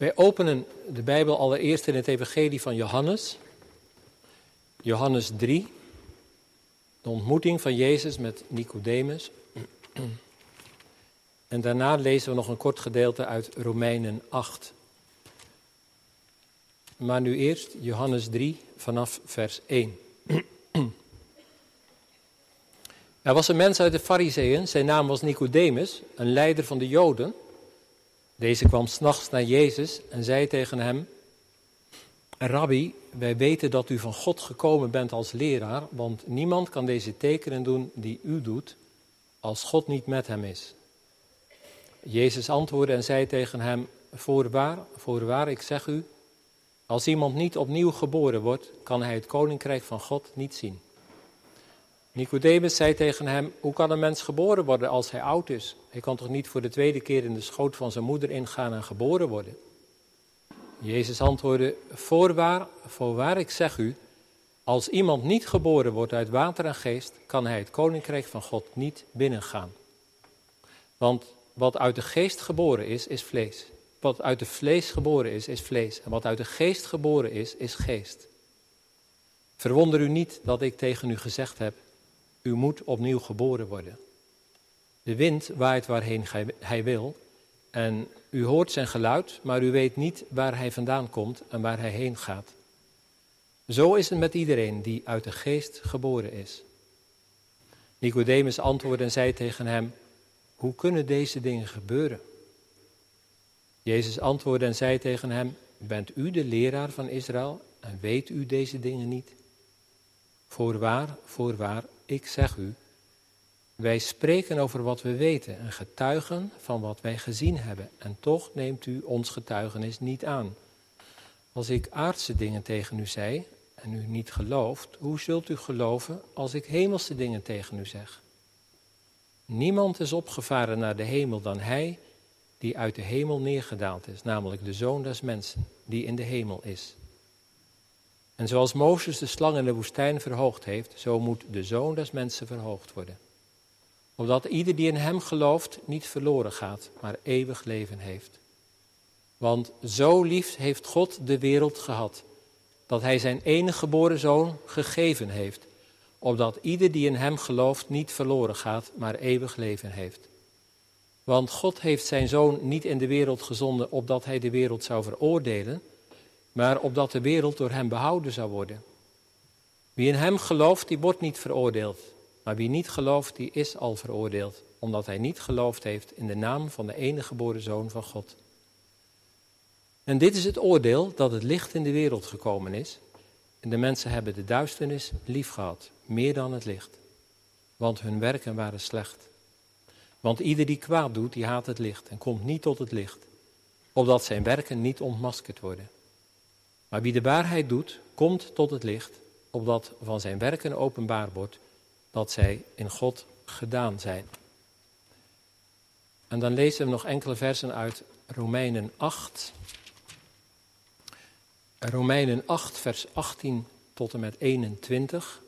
Wij openen de Bijbel allereerst in het Evangelie van Johannes. Johannes 3. De ontmoeting van Jezus met Nicodemus. En daarna lezen we nog een kort gedeelte uit Romeinen 8. Maar nu eerst Johannes 3 vanaf vers 1. Er was een mens uit de Fariseeën, zijn naam was Nicodemus, een leider van de Joden. Deze kwam s'nachts naar Jezus en zei tegen hem: Rabbi, wij weten dat u van God gekomen bent als leraar, want niemand kan deze tekenen doen die u doet, als God niet met hem is. Jezus antwoordde en zei tegen hem: Voorwaar, voorwaar, ik zeg u, als iemand niet opnieuw geboren wordt, kan hij het koninkrijk van God niet zien. Nicodemus zei tegen hem: Hoe kan een mens geboren worden als hij oud is? Hij kan toch niet voor de tweede keer in de schoot van zijn moeder ingaan en geboren worden? Jezus antwoordde: Voorwaar, voorwaar, ik zeg u, als iemand niet geboren wordt uit water en geest, kan hij het koninkrijk van God niet binnengaan. Want wat uit de geest geboren is, is vlees. Wat uit de vlees geboren is, is vlees. En wat uit de geest geboren is, is geest. Verwonder u niet dat ik tegen u gezegd heb: U moet opnieuw geboren worden. De wind waait waarheen hij wil, en u hoort zijn geluid, maar u weet niet waar hij vandaan komt en waar hij heen gaat. Zo is het met iedereen die uit de geest geboren is. Nicodemus antwoordde en zei tegen hem: Hoe kunnen deze dingen gebeuren? Jezus antwoordde en zei tegen hem: Bent u de leraar van Israël en weet u deze dingen niet? Voorwaar, voorwaar, ik zeg u, wij spreken over wat we weten en getuigen van wat wij gezien hebben. En toch neemt u ons getuigenis niet aan. Als ik aardse dingen tegen u zei en u niet gelooft, hoe zult u geloven als ik hemelse dingen tegen u zeg? Niemand is opgevaren naar de hemel dan hij die uit de hemel neergedaald is, namelijk de zoon des mensen, die in de hemel is. En zoals Mozes de slang in de woestijn verhoogd heeft, zo moet de zoon des mensen verhoogd worden. Opdat ieder die in hem gelooft niet verloren gaat, maar eeuwig leven heeft. Want zo lief heeft God de wereld gehad, dat hij zijn enige geboren zoon gegeven heeft, opdat ieder die in hem gelooft niet verloren gaat, maar eeuwig leven heeft. Want God heeft zijn zoon niet in de wereld gezonden opdat hij de wereld zou veroordelen, maar opdat de wereld door hem behouden zou worden. Wie in hem gelooft, die wordt niet veroordeeld. Maar wie niet gelooft, die is al veroordeeld, omdat hij niet geloofd heeft in de naam van de enige geboren zoon van God. En dit is het oordeel dat het licht in de wereld gekomen is. En de mensen hebben de duisternis lief gehad, meer dan het licht. Want hun werken waren slecht. Want ieder die kwaad doet, die haat het licht en komt niet tot het licht, opdat zijn werken niet ontmaskerd worden. Maar wie de waarheid doet, komt tot het licht, opdat van zijn werken openbaar wordt dat zij in God gedaan zijn. En dan lezen we nog enkele versen uit Romeinen 8. Romeinen 8, vers 18 tot en met 21.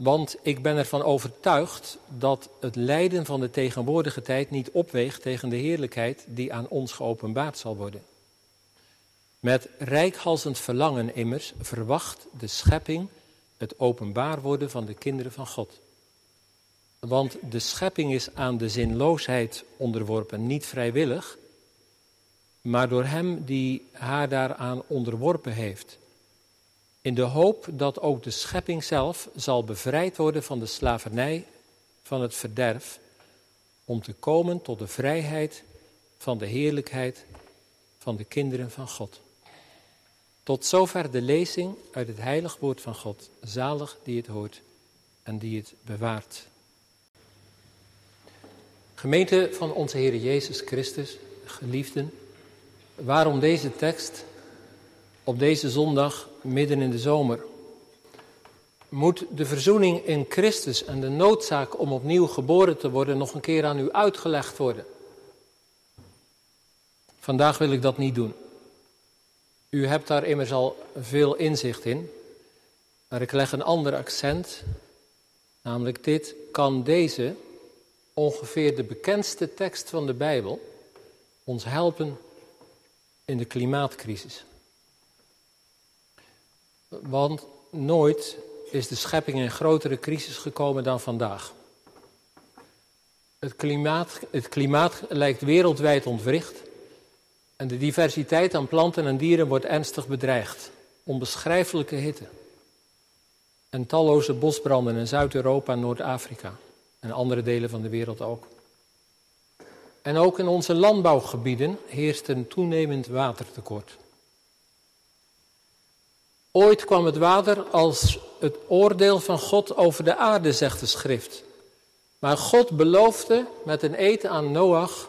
Want ik ben ervan overtuigd dat het lijden van de tegenwoordige tijd niet opweegt tegen de heerlijkheid die aan ons geopenbaard zal worden. Met rijkhalsend verlangen immers verwacht de schepping het openbaar worden van de kinderen van God. Want de schepping is aan de zinloosheid onderworpen, niet vrijwillig, maar door hem die haar daaraan onderworpen heeft. In de hoop dat ook de schepping zelf zal bevrijd worden van de slavernij van het verderf, om te komen tot de vrijheid van de heerlijkheid van de kinderen van God. Tot zover de lezing uit het heilig woord van God. Zalig die het hoort en die het bewaart. Gemeente van onze Heer Jezus Christus, geliefden, waarom deze tekst op deze zondag midden in de zomer? Moet de verzoening in Christus en de noodzaak om opnieuw geboren te worden nog een keer aan u uitgelegd worden? Vandaag wil ik dat niet doen. U hebt daar immers al veel inzicht in. Maar ik leg een ander accent, namelijk dit. Kan deze ongeveer de bekendste tekst van de Bijbel ons helpen in de klimaatcrisis. Want nooit is de schepping in grotere crisis gekomen dan vandaag. Het klimaat, het klimaat lijkt wereldwijd ontwricht en de diversiteit aan planten en dieren wordt ernstig bedreigd. Onbeschrijfelijke hitte. En talloze bosbranden in Zuid-Europa en Noord-Afrika en andere delen van de wereld ook. En ook in onze landbouwgebieden heerst een toenemend watertekort. Ooit kwam het water als het oordeel van God over de aarde, zegt de schrift. Maar God beloofde met een eten aan Noach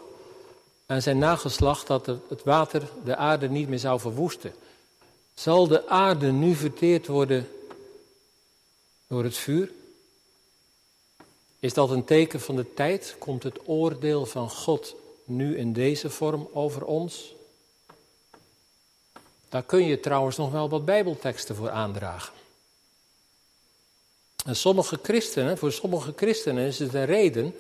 en zijn nageslacht dat het water de aarde niet meer zou verwoesten. Zal de aarde nu verteerd worden door het vuur? Is dat een teken van de tijd? Komt het oordeel van God nu in deze vorm over ons? Daar kun je trouwens nog wel wat Bijbelteksten voor aandragen. En sommige christenen, voor sommige christenen is het een reden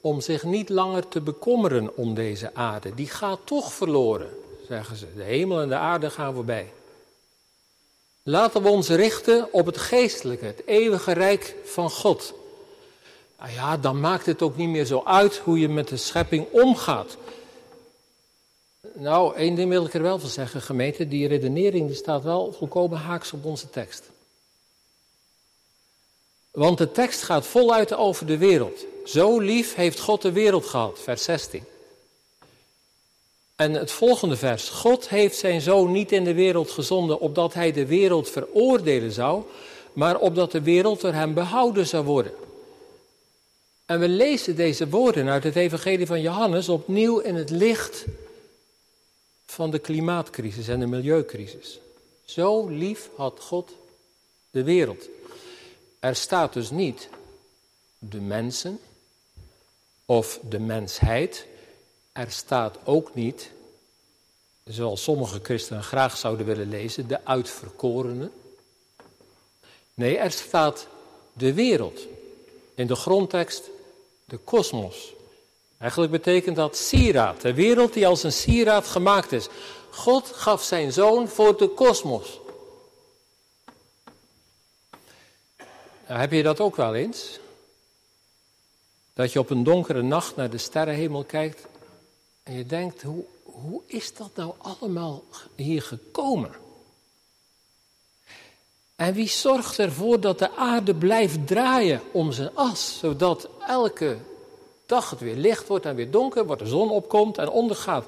om zich niet langer te bekommeren om deze aarde. Die gaat toch verloren, zeggen ze. De hemel en de aarde gaan voorbij. Laten we ons richten op het geestelijke, het eeuwige rijk van God. Nou ja, dan maakt het ook niet meer zo uit hoe je met de schepping omgaat. Nou, één ding wil ik er wel van zeggen, gemeente. Die redenering die staat wel volkomen haaks op onze tekst. Want de tekst gaat voluit over de wereld. Zo lief heeft God de wereld gehad, vers 16. En het volgende vers. God heeft zijn zoon niet in de wereld gezonden opdat hij de wereld veroordelen zou, maar opdat de wereld door hem behouden zou worden. En we lezen deze woorden uit het Evangelie van Johannes opnieuw in het licht van de klimaatcrisis en de milieucrisis. Zo lief had God de wereld. Er staat dus niet de mensen of de mensheid. Er staat ook niet, zoals sommige christenen graag zouden willen lezen, de uitverkorenen. Nee, er staat de wereld. In de grondtekst de kosmos. Eigenlijk betekent dat sieraad, de wereld die als een sieraad gemaakt is. God gaf zijn zoon voor de kosmos. Nou, heb je dat ook wel eens? Dat je op een donkere nacht naar de sterrenhemel kijkt en je denkt, hoe, hoe is dat nou allemaal hier gekomen? En wie zorgt ervoor dat de aarde blijft draaien om zijn as, zodat elke dag het weer licht wordt en weer donker wordt, de zon opkomt en ondergaat.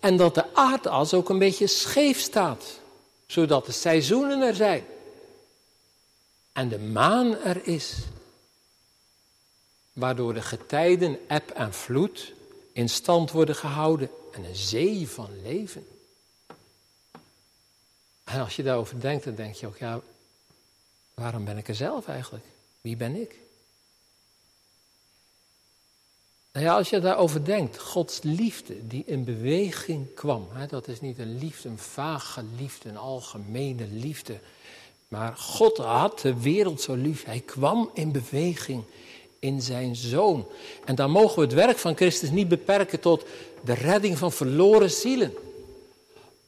En dat de aardas ook een beetje scheef staat, zodat de seizoenen er zijn. En de maan er is, waardoor de getijden, eb en vloed in stand worden gehouden en een zee van leven. En als je daarover denkt, dan denk je ook, ja, waarom ben ik er zelf eigenlijk? Wie ben ik? Nou ja, als je daarover denkt, Gods liefde die in beweging kwam, hè, dat is niet een liefde, een vage liefde, een algemene liefde, maar God had de wereld zo lief. Hij kwam in beweging in zijn zoon. En dan mogen we het werk van Christus niet beperken tot de redding van verloren zielen.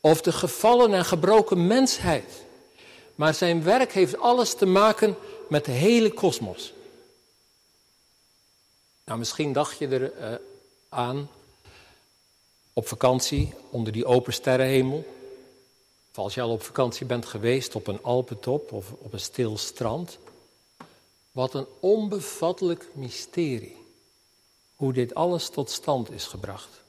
Of de gevallen en gebroken mensheid. Maar zijn werk heeft alles te maken met de hele kosmos. Nou, misschien dacht je er uh, aan op vakantie onder die open sterrenhemel. Of als je al op vakantie bent geweest op een Alpentop of op een stil strand. Wat een onbevattelijk mysterie. Hoe dit alles tot stand is gebracht.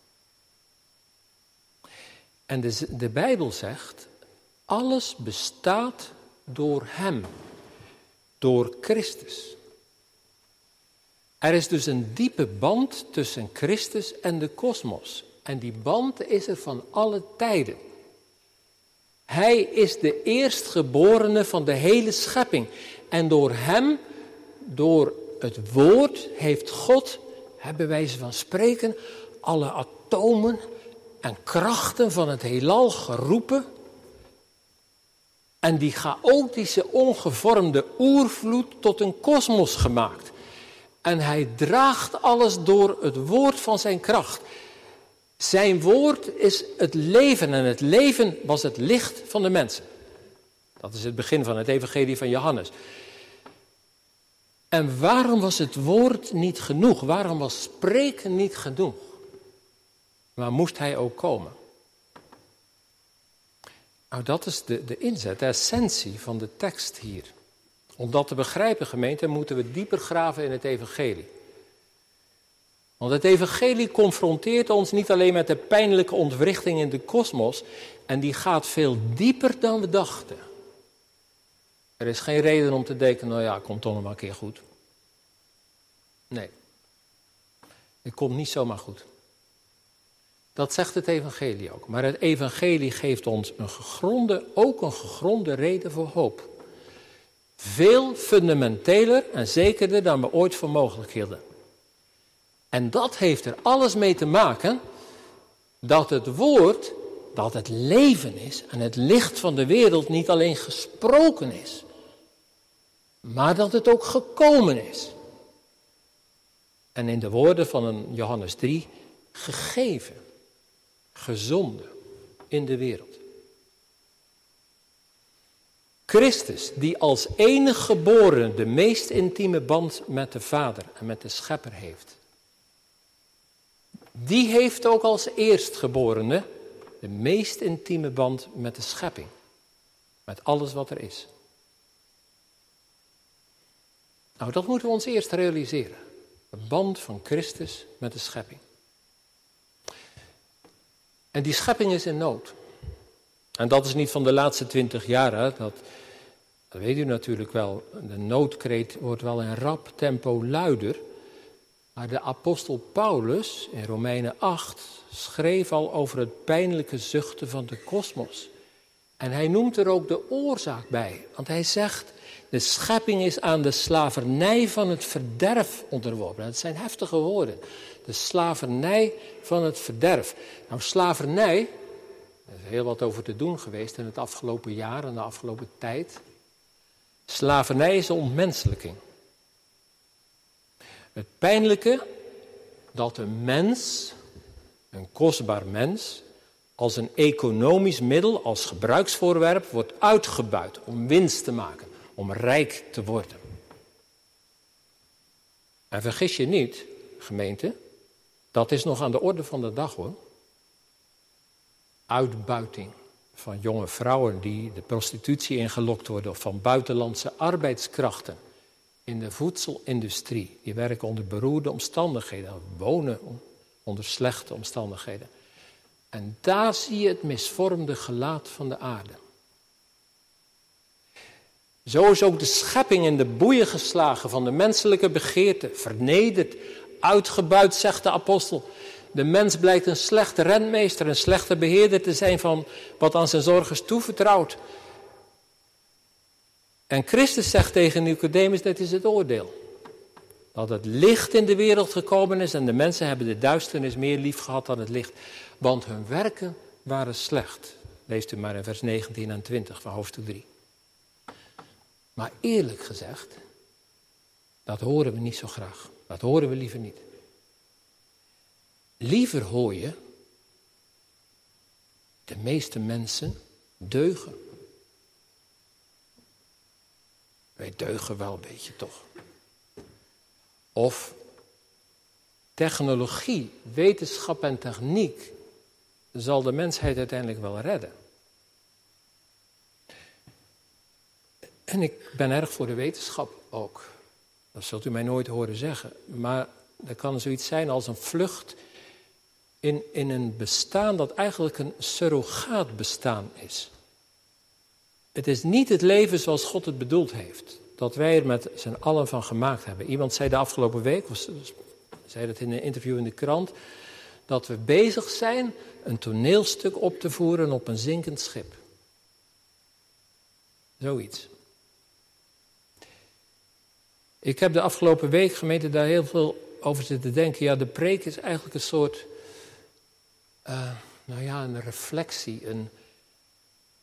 En de, de Bijbel zegt, alles bestaat door Hem, door Christus. Er is dus een diepe band tussen Christus en de kosmos. En die band is er van alle tijden. Hij is de eerstgeborene van de hele schepping. En door hem, door het woord, heeft God, hebben wijze van spreken, alle atomen en krachten van het heelal geroepen. En die chaotische, ongevormde oervloed tot een kosmos gemaakt. En hij draagt alles door het woord van zijn kracht. Zijn woord is het leven en het leven was het licht van de mensen. Dat is het begin van het evangelie van Johannes. En waarom was het woord niet genoeg? Waarom was spreken niet genoeg? Maar moest hij ook komen? Nou, dat is de, de inzet, de essentie van de tekst hier. Om dat te begrijpen, gemeente, moeten we dieper graven in het evangelie. Want het evangelie confronteert ons niet alleen met de pijnlijke ontwrichting in de kosmos, en die gaat veel dieper dan we dachten. Er is geen reden om te denken, nou ja, komt toch nog een keer goed. Nee, het komt niet zomaar goed. Dat zegt het evangelie ook. Maar het evangelie geeft ons een gegronde, ook een gegronde reden voor hoop. Veel fundamenteler en zekerder dan we ooit voor mogelijk hielden. En dat heeft er alles mee te maken dat het woord, dat het leven is en het licht van de wereld niet alleen gesproken is, maar dat het ook gekomen is. En in de woorden van een Johannes 3, gegeven, gezonden in de wereld. Christus, die als enige geboren de meest intieme band met de Vader en met de Schepper heeft. Die heeft ook als eerstgeborene de meest intieme band met de schepping. Met alles wat er is. Nou, dat moeten we ons eerst realiseren. De band van Christus met de schepping. En die schepping is in nood. En dat is niet van de laatste twintig jaar. Dat, dat weet u natuurlijk wel. De noodkreet wordt wel in rap tempo luider. Maar de apostel Paulus in Romeinen 8 schreef al over het pijnlijke zuchten van de kosmos. En hij noemt er ook de oorzaak bij. Want hij zegt, de schepping is aan de slavernij van het verderf onderworpen. Dat zijn heftige woorden. De slavernij van het verderf. Nou, slavernij, er is heel wat over te doen geweest in het afgelopen jaar en de afgelopen tijd. Slavernij is ontmenselijking. Het pijnlijke dat een mens, een kostbaar mens, als een economisch middel, als gebruiksvoorwerp wordt uitgebuit om winst te maken, om rijk te worden. En vergis je niet, gemeente, dat is nog aan de orde van de dag hoor. Uitbuiting van jonge vrouwen die de prostitutie ingelokt worden of van buitenlandse arbeidskrachten in de voedselindustrie. Die werken onder beroerde omstandigheden, wonen onder slechte omstandigheden. En daar zie je het misvormde gelaat van de aarde. Zo is ook de schepping in de boeien geslagen van de menselijke begeerte, vernederd, uitgebuit, zegt de apostel. De mens blijkt een slechte renmeester, een slechte beheerder te zijn van wat aan zijn zorgers toevertrouwd. En Christus zegt tegen Nicodemus, dat is het oordeel. Dat het licht in de wereld gekomen is en de mensen hebben de duisternis meer lief gehad dan het licht. Want hun werken waren slecht. Leest u maar in vers 19 en 20 van hoofdstuk 3. Maar eerlijk gezegd, dat horen we niet zo graag. Dat horen we liever niet. Liever hoor je, de meeste mensen deugen. Wij deugen wel een beetje toch. Of technologie, wetenschap en techniek zal de mensheid uiteindelijk wel redden. En ik ben erg voor de wetenschap ook. Dat zult u mij nooit horen zeggen. Maar er kan zoiets zijn als een vlucht in, in een bestaan dat eigenlijk een surrogaat bestaan is. Het is niet het leven zoals God het bedoeld heeft. Dat wij er met z'n allen van gemaakt hebben. Iemand zei de afgelopen week, was, zei dat in een interview in de krant, dat we bezig zijn een toneelstuk op te voeren op een zinkend schip. Zoiets. Ik heb de afgelopen week gemeente daar heel veel over zitten denken. Ja, de preek is eigenlijk een soort, uh, nou ja, een reflectie,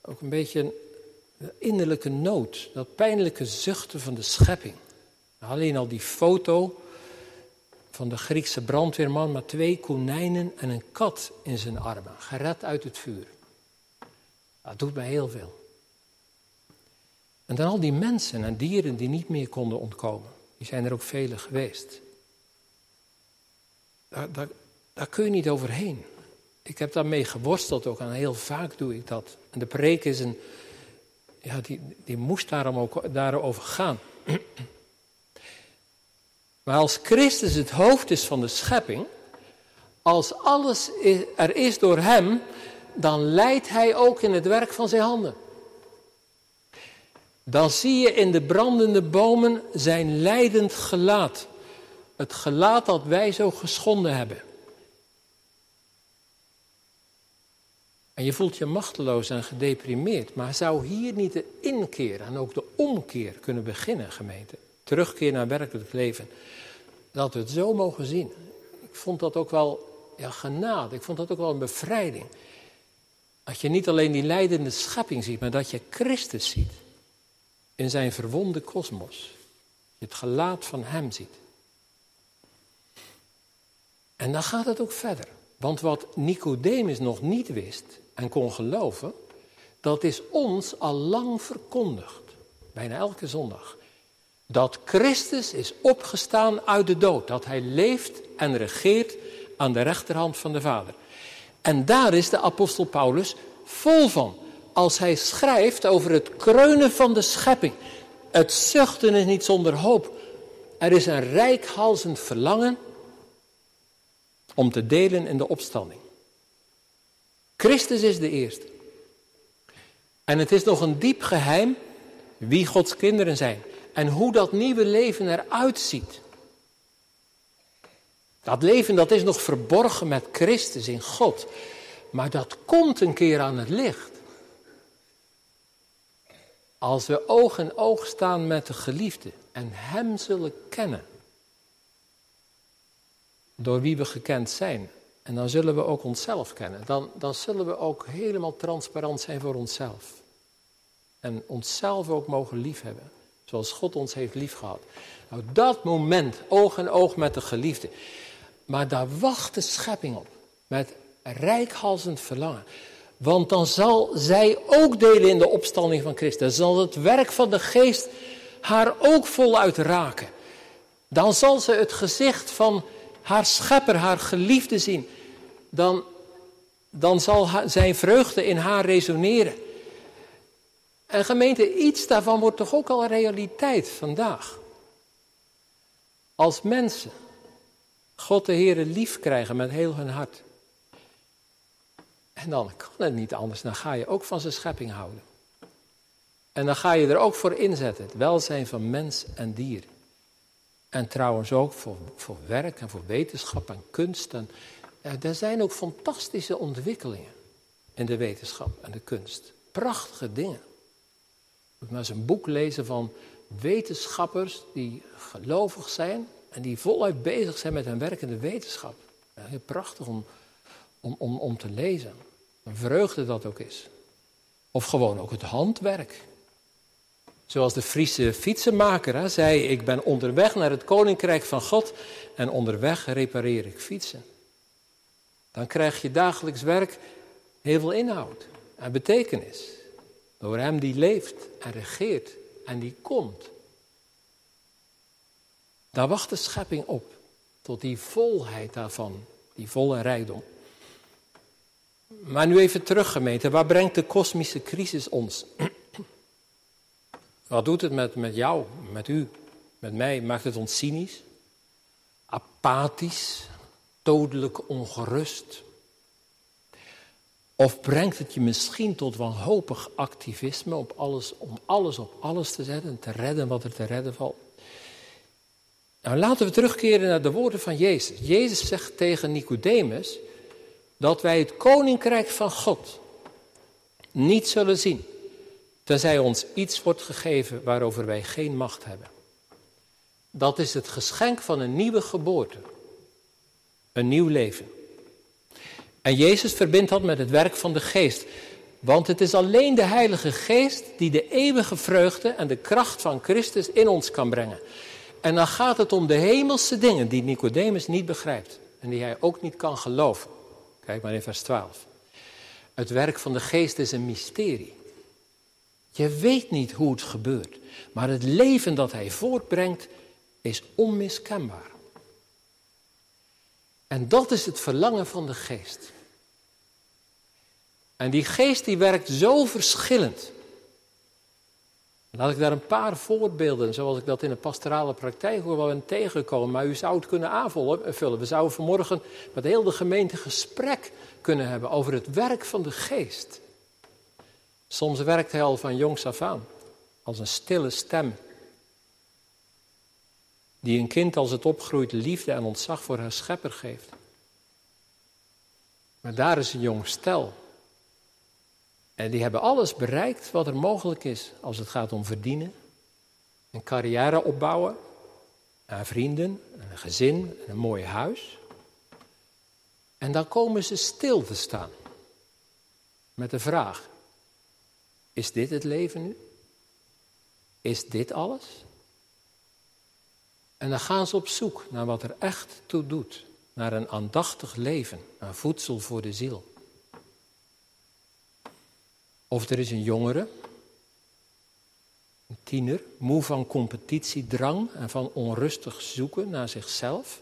ook een beetje een innerlijke nood, dat pijnlijke zuchten van de schepping. Alleen al die foto van de Griekse brandweerman met twee konijnen en een kat in zijn armen, gered uit het vuur. Dat doet mij heel veel. En dan al die mensen en dieren die niet meer konden ontkomen. Die zijn er ook vele geweest. Daar kun je niet overheen. Ik heb daarmee geworsteld ook en heel vaak doe ik dat. En de preek is een, ja, die, die moest daarom ook daarover gaan. Maar als Christus het hoofd is van de schepping, als alles er is door Hem, dan leidt Hij ook in het werk van zijn handen. Dan zie je in de brandende bomen zijn leidend gelaat. Het gelaat dat wij zo geschonden hebben. En je voelt je machteloos en gedeprimeerd. Maar zou hier niet de inkeer en ook de omkeer kunnen beginnen, gemeente? Terugkeer naar werkelijk leven. Dat we het zo mogen zien. Ik vond dat ook wel ja, genade. Ik vond dat ook wel een bevrijding. Dat je niet alleen die leidende schepping ziet, maar dat je Christus ziet. In zijn verwonde kosmos. Het gelaat van hem ziet. En dan gaat het ook verder. Want wat Nicodemus nog niet wist en kon geloven, dat is ons al lang verkondigd. Bijna elke zondag. Dat Christus is opgestaan uit de dood. Dat hij leeft en regeert aan de rechterhand van de Vader. En daar is de apostel Paulus vol van. Als hij schrijft over het kreunen van de schepping. Het zuchten is niet zonder hoop. Er is een rijkhalzend verlangen om te delen in de opstanding. Christus is de eerste. En het is nog een diep geheim wie Gods kinderen zijn en hoe dat nieuwe leven eruit ziet. Dat leven dat is nog verborgen met Christus in God, maar dat komt een keer aan het licht. Als we oog in oog staan met de geliefde en Hem zullen kennen door wie we gekend zijn. En dan zullen we ook onszelf kennen. Dan, dan zullen we ook helemaal transparant zijn voor onszelf. En onszelf ook mogen liefhebben. Zoals God ons heeft liefgehad. Nou, dat moment, oog in oog met de geliefde. Maar daar wacht de schepping op. Met rijkhalsend verlangen. Want dan zal zij ook delen in de opstanding van Christus. Dan zal het werk van de geest haar ook voluit raken. Dan zal ze het gezicht van haar schepper, haar geliefde zien, dan, dan zal zijn vreugde in haar resoneren. En gemeente, iets daarvan wordt toch ook al realiteit vandaag. Als mensen God de Heer lief krijgen met heel hun hart. En dan kan het niet anders, dan ga je ook van zijn schepping houden. En dan ga je er ook voor inzetten, het welzijn van mens en dier. En trouwens ook voor, voor werk en voor wetenschap en kunst. En, er zijn ook fantastische ontwikkelingen in de wetenschap en de kunst. Prachtige dingen. Je moet maar eens een boek lezen van wetenschappers die gelovig zijn en die voluit bezig zijn met hun werk in de wetenschap. heel prachtig om, om, om, om te lezen. Een vreugde dat ook is. Of gewoon ook het handwerk. Zoals de Friese fietsenmaker zei: Ik ben onderweg naar het koninkrijk van God en onderweg repareer ik fietsen. Dan krijg je dagelijks werk heel veel inhoud en betekenis. Door hem die leeft en regeert en die komt. Daar wacht de schepping op, tot die volheid daarvan, die volle rijkdom. Maar nu even terug, gemeente, waar brengt de kosmische crisis ons? Wat doet het met, met jou, met u, met mij? Maakt het ons cynisch, apathisch, dodelijk ongerust? Of brengt het je misschien tot wanhopig activisme op alles, om alles op alles te zetten en te redden wat er te redden valt? Nou, laten we terugkeren naar de woorden van Jezus. Jezus zegt tegen Nicodemus dat wij het koninkrijk van God niet zullen zien tenzij ons iets wordt gegeven waarover wij geen macht hebben. Dat is het geschenk van een nieuwe geboorte, een nieuw leven. En Jezus verbindt dat met het werk van de geest. Want het is alleen de Heilige Geest die de eeuwige vreugde en de kracht van Christus in ons kan brengen. En dan gaat het om de hemelse dingen die Nicodemus niet begrijpt en die hij ook niet kan geloven. Kijk maar in vers 12. Het werk van de geest is een mysterie. Je weet niet hoe het gebeurt, maar het leven dat hij voortbrengt is onmiskenbaar. En dat is het verlangen van de geest. En die geest die werkt zo verschillend. Laat ik daar een paar voorbeelden, zoals ik dat in de pastorale praktijk wel ben tegengekomen, maar u zou het kunnen aanvullen. We zouden vanmorgen met heel de gemeente gesprek kunnen hebben over het werk van de geest. Soms werkt hij al van jongs af aan, als een stille stem. Die een kind als het opgroeit liefde en ontzag voor haar schepper geeft. Maar daar is een jong stel. En die hebben alles bereikt wat er mogelijk is als het gaat om verdienen, een carrière opbouwen, aan vrienden, een gezin, een mooi huis. En dan komen ze stil te staan met de vraag: is dit het leven nu? Is dit alles? En dan gaan ze op zoek naar wat er echt toe doet, naar een aandachtig leven, naar voedsel voor de ziel. Of er is een jongere, een tiener, moe van competitiedrang en van onrustig zoeken naar zichzelf,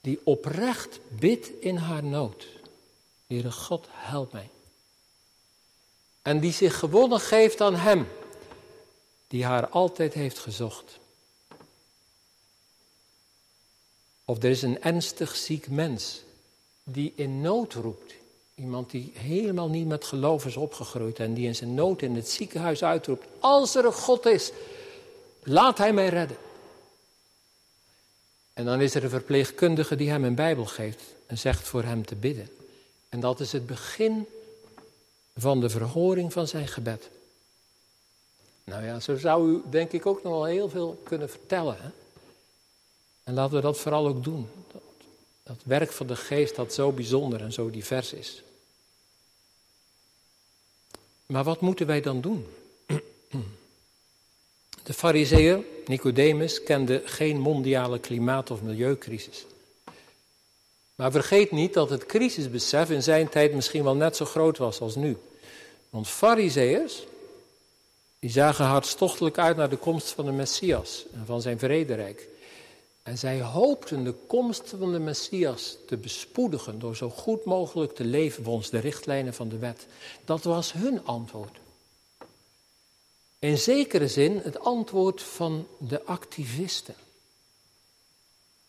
die oprecht bidt in haar nood. Heere God, help mij. En die zich gewonnen geeft aan Hem, die haar altijd heeft gezocht. Of er is een ernstig ziek mens die in nood roept. Iemand die helemaal niet met geloof is opgegroeid en die in zijn nood in het ziekenhuis uitroept: Als er een God is, laat Hij mij redden. En dan is er een verpleegkundige die hem een Bijbel geeft en zegt voor hem te bidden. En dat is het begin van de verhoring van zijn gebed. Nou ja, zo zou u denk ik ook nog wel heel veel kunnen vertellen. Hè? En laten we dat vooral ook doen. Dat, dat werk van de geest dat zo bijzonder en zo divers is. Maar wat moeten wij dan doen? De fariseer Nicodemus kende geen mondiale klimaat- of milieucrisis. Maar vergeet niet dat het crisisbesef in zijn tijd misschien wel net zo groot was als nu. Want fariseërs, die zagen hartstochtelijk uit naar de komst van de Messias en van zijn vrederijk. En zij hoopten de komst van de Messias te bespoedigen door zo goed mogelijk te leven volgens de richtlijnen van de wet. Dat was hun antwoord. In zekere zin het antwoord van de activisten.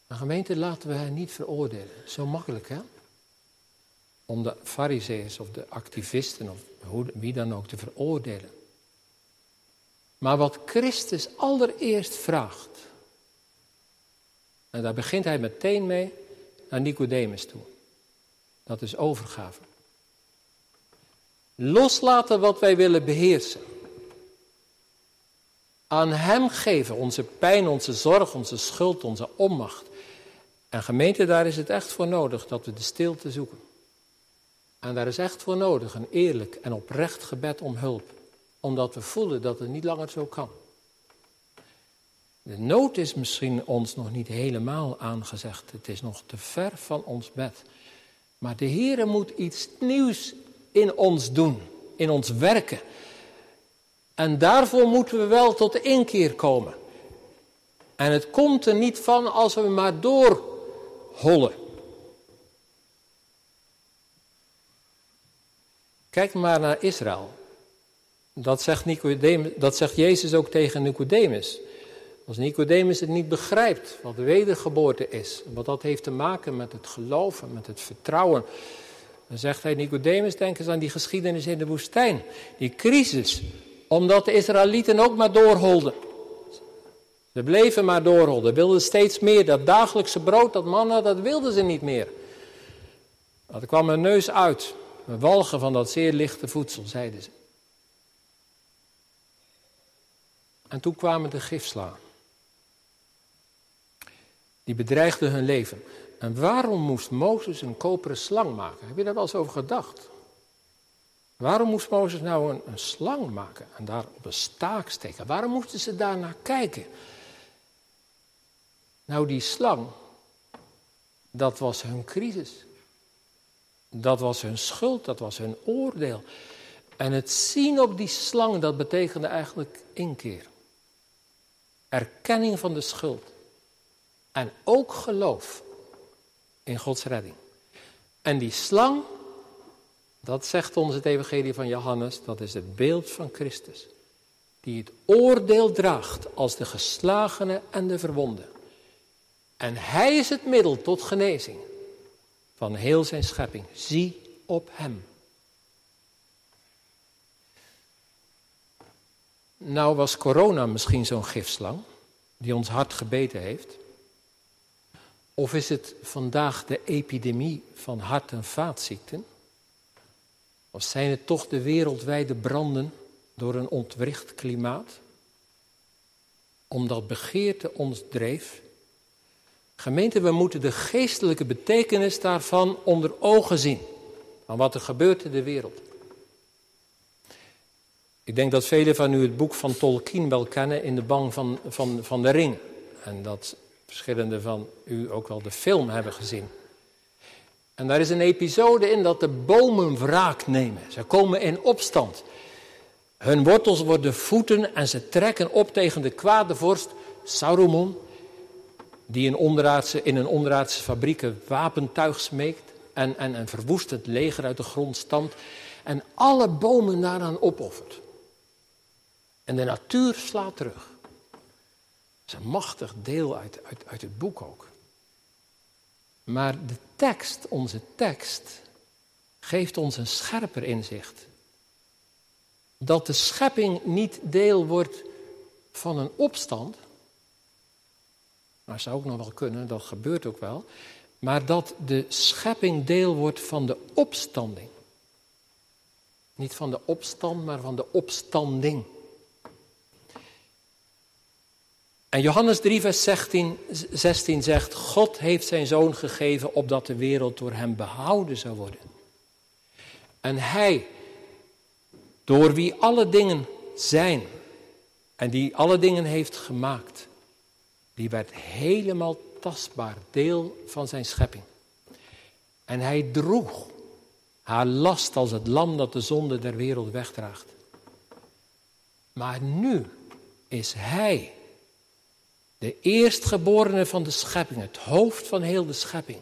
Een gemeente laten we hen niet veroordelen. Zo makkelijk, hè? Om de fariseeërs of de activisten of wie dan ook te veroordelen. Maar wat Christus allereerst vraagt, en daar begint hij meteen mee naar Nicodemus toe. Dat is overgave. Loslaten wat wij willen beheersen. Aan Hem geven onze pijn, onze zorg, onze schuld, onze onmacht. En gemeente, daar is het echt voor nodig dat we de stilte zoeken. En daar is echt voor nodig een eerlijk en oprecht gebed om hulp. Omdat we voelen dat het niet langer zo kan. De nood is misschien ons nog niet helemaal aangezegd. Het is nog te ver van ons bed. Maar de Heer moet iets nieuws in ons doen, in ons werken. En daarvoor moeten we wel tot de inkeer komen. En het komt er niet van als we maar doorhollen. Kijk maar naar Israël. Dat zegt, Nicodemus, dat zegt Jezus ook tegen Nicodemus. Als Nicodemus het niet begrijpt wat de wedergeboorte is, wat dat heeft te maken met het geloven, met het vertrouwen, dan zegt hij Nicodemus, denk eens aan die geschiedenis in de woestijn, die crisis, omdat de Israëlieten ook maar doorholden. Ze bleven maar doorholden, wilden steeds meer. Dat dagelijkse brood, dat mannen, dat wilden ze niet meer. Dat kwam hun neus uit. We walgen van dat zeer lichte voedsel, zeiden ze. En toen kwamen de gifslaan. Die bedreigden hun leven. En waarom moest Mozes een koperen slang maken? Heb je daar wel eens over gedacht? Waarom moest Mozes nou een, een, slang maken en daar op een staak steken? Waarom moesten ze daar naar kijken? Nou, die slang, dat was hun crisis. Dat was hun schuld, dat was hun oordeel. En het zien op die slang, dat betekende eigenlijk inkeer. Erkenning van de schuld. En ook geloof in Gods redding. En die slang, dat zegt ons het Evangelie van Johannes, dat is het beeld van Christus. Die het oordeel draagt als de geslagene en de verwonden. En hij is het middel tot genezing van heel zijn schepping. Zie op hem. Nou was corona misschien zo'n gifslang die ons hart gebeten heeft. Of is het vandaag de epidemie van hart- en vaatziekten? Of zijn het toch de wereldwijde branden door een ontwricht klimaat? Omdat begeerte ons dreef. Gemeente, we moeten de geestelijke betekenis daarvan onder ogen zien. Van wat er gebeurt in de wereld. Ik denk dat velen van u het boek van Tolkien wel kennen in de bang van, van, van de ring. En dat verschillende van u ook wel de film hebben gezien. En daar is een episode in dat de bomen wraak nemen. Ze komen in opstand. Hun wortels worden voeten en ze trekken op tegen de kwade vorst Saruman, die in, onderaardse, in een onderaardse fabriek wapentuig smeekt en, en een verwoestend leger uit de grond stampt en alle bomen daaraan opoffert. En de natuur slaat terug. Dat is een machtig deel uit, uit, uit het boek ook. Maar de tekst, onze tekst, geeft ons een scherper inzicht. Dat de schepping niet deel wordt van een opstand. Maar zou ook nog wel kunnen, dat gebeurt ook wel. Maar dat de schepping deel wordt van de opstanding. Niet van de opstand, maar van de opstanding. En Johannes 3, vers 16, 16 zegt: God heeft zijn zoon gegeven opdat de wereld door hem behouden zou worden. En hij, door wie alle dingen zijn en die alle dingen heeft gemaakt, die werd helemaal tastbaar deel van zijn schepping. En hij droeg haar last als het lam dat de zonde der wereld wegdraagt. Maar nu is hij de eerstgeborene van de schepping, het hoofd van heel de schepping,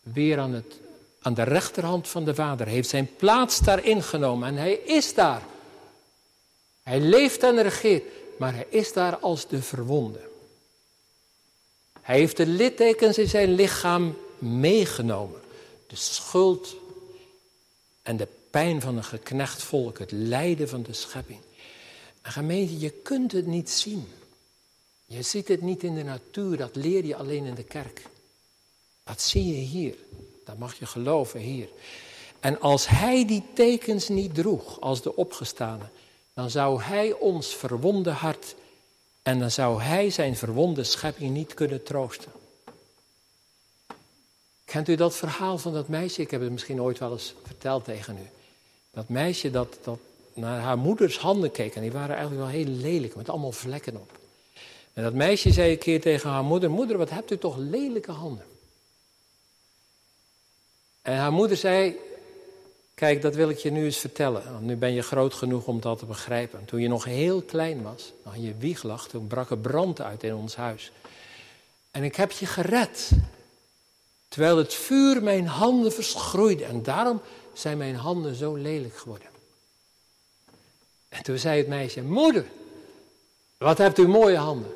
weer aan, het, aan de rechterhand van de Vader, heeft zijn plaats daar ingenomen en hij is daar. Hij leeft en regeert, maar hij is daar als de verwonde. Hij heeft de littekens in zijn lichaam meegenomen. De schuld en de pijn van een geknecht volk, het lijden van de schepping. En gemeente, je kunt het niet zien. Je ziet het niet in de natuur, dat leer je alleen in de kerk. Dat zie je hier. Dat mag je geloven hier. En als hij die tekens niet droeg als de opgestane, dan zou hij ons verwonde hart en dan zou hij zijn verwonde schepping niet kunnen troosten. Kent u dat verhaal van dat meisje? Ik heb het misschien ooit wel eens verteld tegen u. Dat meisje dat, dat naar haar moeders handen keek en die waren eigenlijk wel heel lelijk met allemaal vlekken op. En dat meisje zei een keer tegen haar moeder: Moeder, wat hebt u toch lelijke handen? En haar moeder zei: Kijk, dat wil ik je nu eens vertellen. Want nu ben je groot genoeg om dat te begrijpen. Toen je nog heel klein was, in je wieg lag, toen brak er brand uit in ons huis. En ik heb je gered. Terwijl het vuur mijn handen verschroeide. En daarom zijn mijn handen zo lelijk geworden. En toen zei het meisje: Moeder, wat hebt u mooie handen?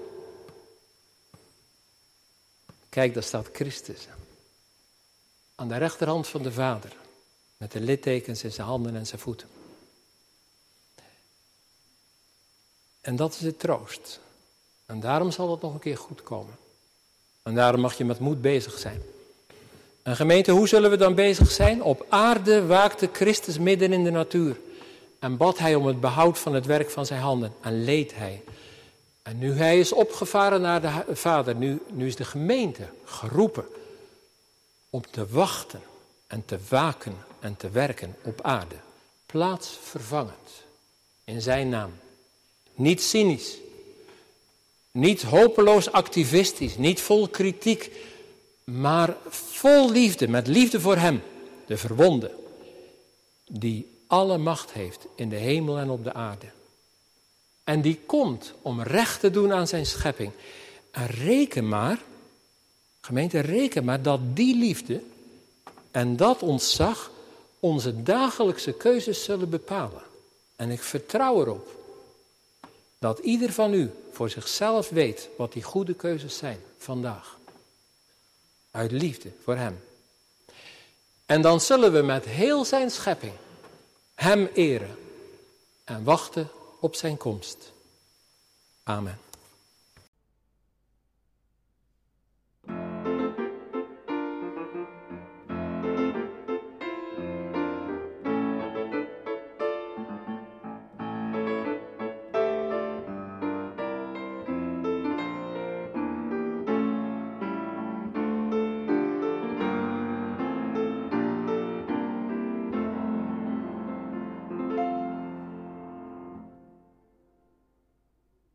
Kijk, daar staat Christus. Aan de rechterhand van de Vader. Met de littekens in zijn handen en zijn voeten. En dat is de troost. En daarom zal het nog een keer goed komen. En daarom mag je met moed bezig zijn. En gemeente, hoe zullen we dan bezig zijn? Op aarde waakte Christus midden in de natuur. En bad hij om het behoud van het werk van zijn handen. En leed hij. En nu hij is opgevaren naar de Vader, nu, nu is de gemeente geroepen om te wachten en te waken en te werken op aarde. Plaatsvervangend in zijn naam. Niet cynisch, Niet hopeloos activistisch, niet vol kritiek, maar vol liefde, met liefde voor Hem, de verwonde, die alle macht heeft in de hemel en op de aarde. En die komt om recht te doen aan zijn schepping. En reken maar, gemeente, reken maar dat die liefde en dat ontzag onze dagelijkse keuzes zullen bepalen. En ik vertrouw erop dat ieder van u voor zichzelf weet wat die goede keuzes zijn vandaag. Uit liefde voor Hem. En dan zullen we met heel zijn schepping Hem eren en wachten op zijn komst. Amen.